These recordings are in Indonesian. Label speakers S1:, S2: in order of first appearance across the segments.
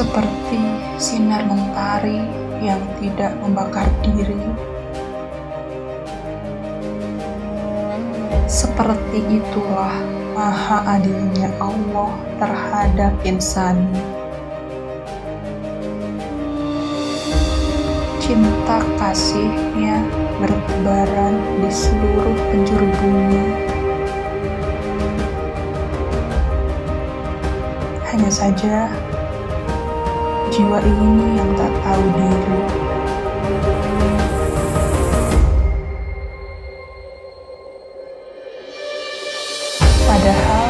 S1: seperti sinar mentari yang tidak membakar diri, seperti itulah maha adilnya Allah terhadap insan. Cinta kasihnya bertebaran di seluruh penjuru bumi. Hanya saja, jiwa ini yang tak tahu diri. Padahal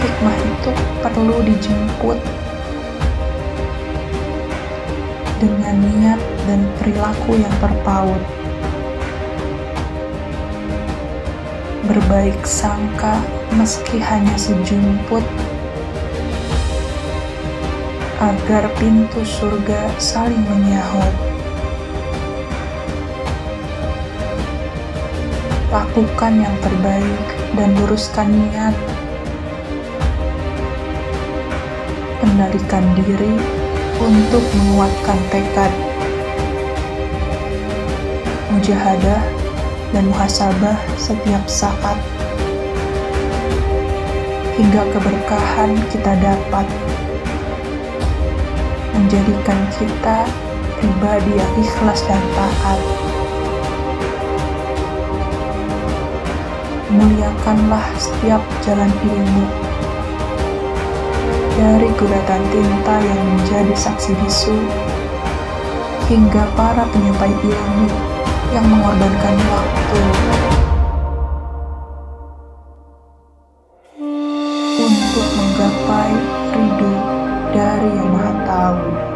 S1: hikmah itu perlu dijemput dengan niat dan perilaku yang terpaut. Berbaik sangka meski hanya sejumput agar pintu surga saling menyahut. Lakukan yang terbaik dan luruskan niat. Kendalikan diri untuk menguatkan tekad. Mujahadah dan muhasabah setiap saat. Hingga keberkahan kita dapat menjadikan kita pribadi yang ikhlas dan taat. Muliakanlah setiap jalan ilmu dari guratan tinta yang menjadi saksi bisu hingga para penyampai ilmu yang mengorbankan waktu untuk menggapai ridho dari Yang Maha Tahu.